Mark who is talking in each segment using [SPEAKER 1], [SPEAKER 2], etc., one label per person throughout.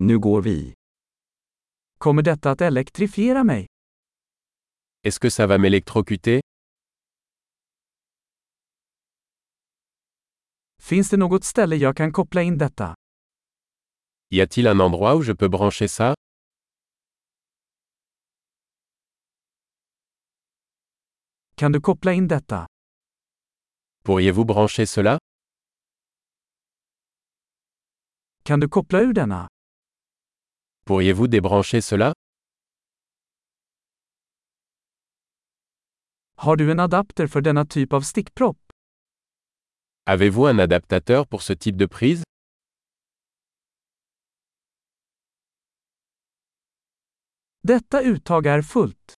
[SPEAKER 1] Nu går vi.
[SPEAKER 2] Kommer detta att elektrifiera mig?
[SPEAKER 3] Est-ce que ça va m'électrocuter
[SPEAKER 2] Finns det något ställe jag kan koppla in detta?
[SPEAKER 3] Y a-t-il un endroit où je peux brancher ça
[SPEAKER 2] Kan du koppla in detta?
[SPEAKER 3] Pourriez-vous brancher cela
[SPEAKER 2] Kan du koppla ur denna?
[SPEAKER 3] Pourriez-vous débrancher cela
[SPEAKER 2] Har du en adapter för denna typ av stickpropp?
[SPEAKER 3] Avez-vous un adaptateur pour ce type de prise
[SPEAKER 2] Detta uttag är fullt.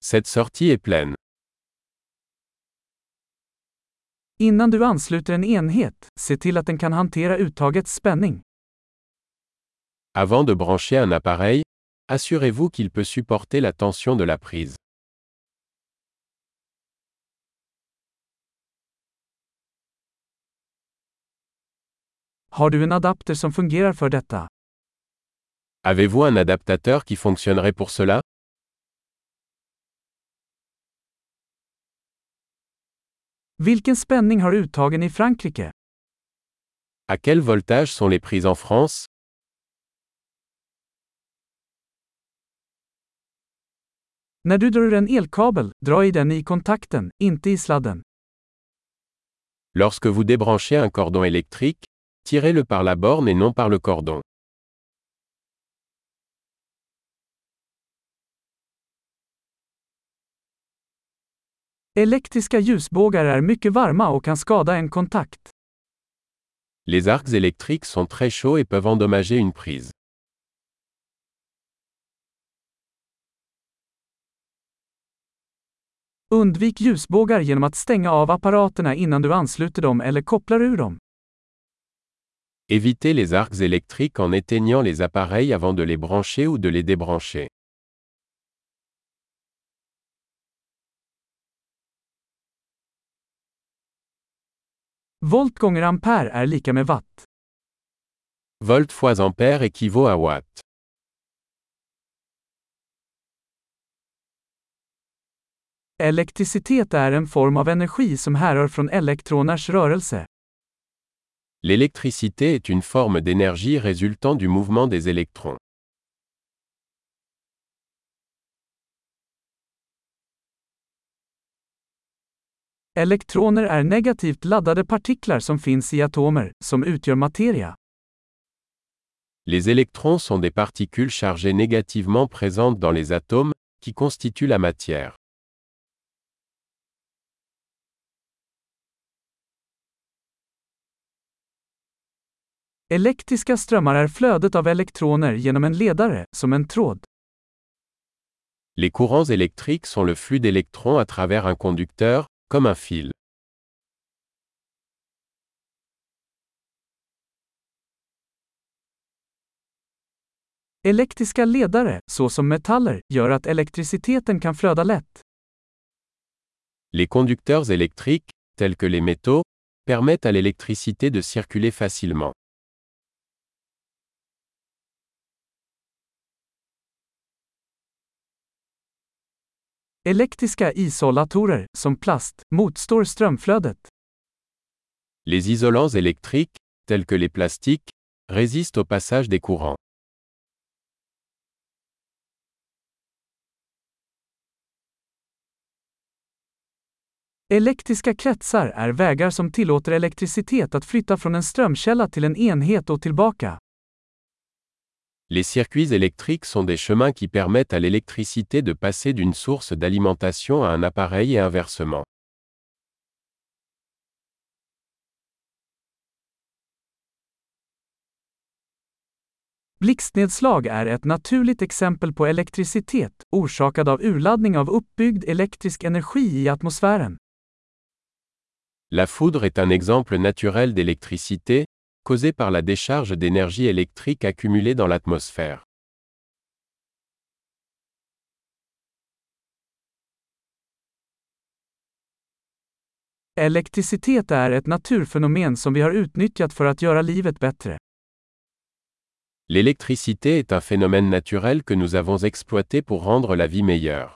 [SPEAKER 3] Cette sortie est pleine.
[SPEAKER 2] Innan du ansluter en enhet, se till att den kan hantera uttagets spänning.
[SPEAKER 3] Avant de brancher un appareil, assurez-vous qu'il peut supporter la tension de la prise.
[SPEAKER 2] Har du en adapter som fungerar för detta?
[SPEAKER 3] Avez-vous un adaptateur qui fonctionnerait pour cela?
[SPEAKER 2] Vilken spänning har uttagen i Frankrike?
[SPEAKER 3] À quel voltage sont les prises en France?
[SPEAKER 2] När du drar en elkabel, dra i den i kontakten, inte i sladden.
[SPEAKER 3] Lorsque vous débranchez un cordon électrique, tirez-le par la borne et non par le cordon.
[SPEAKER 2] Elektriska ljusbågar är mycket varma och kan skada en kontakt.
[SPEAKER 3] Les arcs électriques sont très chauds et peuvent endommager une prise.
[SPEAKER 2] Undvik ljusbågar genom att stänga av apparaterna innan du ansluter dem eller kopplar ur dem.
[SPEAKER 3] Évitez les arcs électriques en éteignant les appareils avant de les brancher ou de les débrancher.
[SPEAKER 2] Volt gånger ampere är lika med watt.
[SPEAKER 3] Volt fois ampère équivaut à watt.
[SPEAKER 2] Elektricitet är en form av energi som härrör från elektroners rörelse.
[SPEAKER 3] L'électricité est une forme d'énergie résultant du mouvement des électrons.
[SPEAKER 2] Elektroner är negativt laddade partiklar som finns i atomer, som utgör materia.
[SPEAKER 3] Les électrons sont des particules chargées négativement présentes dans les atomes, qui constituent la matière.
[SPEAKER 2] Elektriska strömmar är flödet av elektroner genom en ledare, som en tråd.
[SPEAKER 3] Les courants électriques sont le flux d'électrons à travers un conducteur, comme un fil.
[SPEAKER 2] Elektriska ledare, såsom metaller, gör att elektriciteten kan flöda lätt.
[SPEAKER 3] Les conducteurs électriques, tels que les métaux, permettent à l'électricité de circuler facilement.
[SPEAKER 2] Elektriska isolatorer, som plast, motstår strömflödet.
[SPEAKER 3] Les isolants électriques, tels que les plastiques, résistent au passage des courants.
[SPEAKER 2] Elektriska kretsar är vägar som tillåter elektricitet att flytta från en strömkälla till en enhet och tillbaka.
[SPEAKER 3] Les circuits électriques sont des chemins qui permettent à l'électricité de passer d'une source d'alimentation à un appareil et inversement.
[SPEAKER 2] Blixtnedslag är ett naturligt exempel på elektricitet, orsakad av urladdning av uppbyggd elektrisk energi i atmosfären.
[SPEAKER 3] La foudre est un exemple naturel d'électricité, causée par la décharge d'énergie électrique accumulée dans l'atmosphère.
[SPEAKER 2] Elektricitet är ett naturfenomen som vi har utnyttjat för att göra livet bättre.
[SPEAKER 3] L'électricité est un phénomène naturel que nous avons exploité pour rendre la vie meilleure.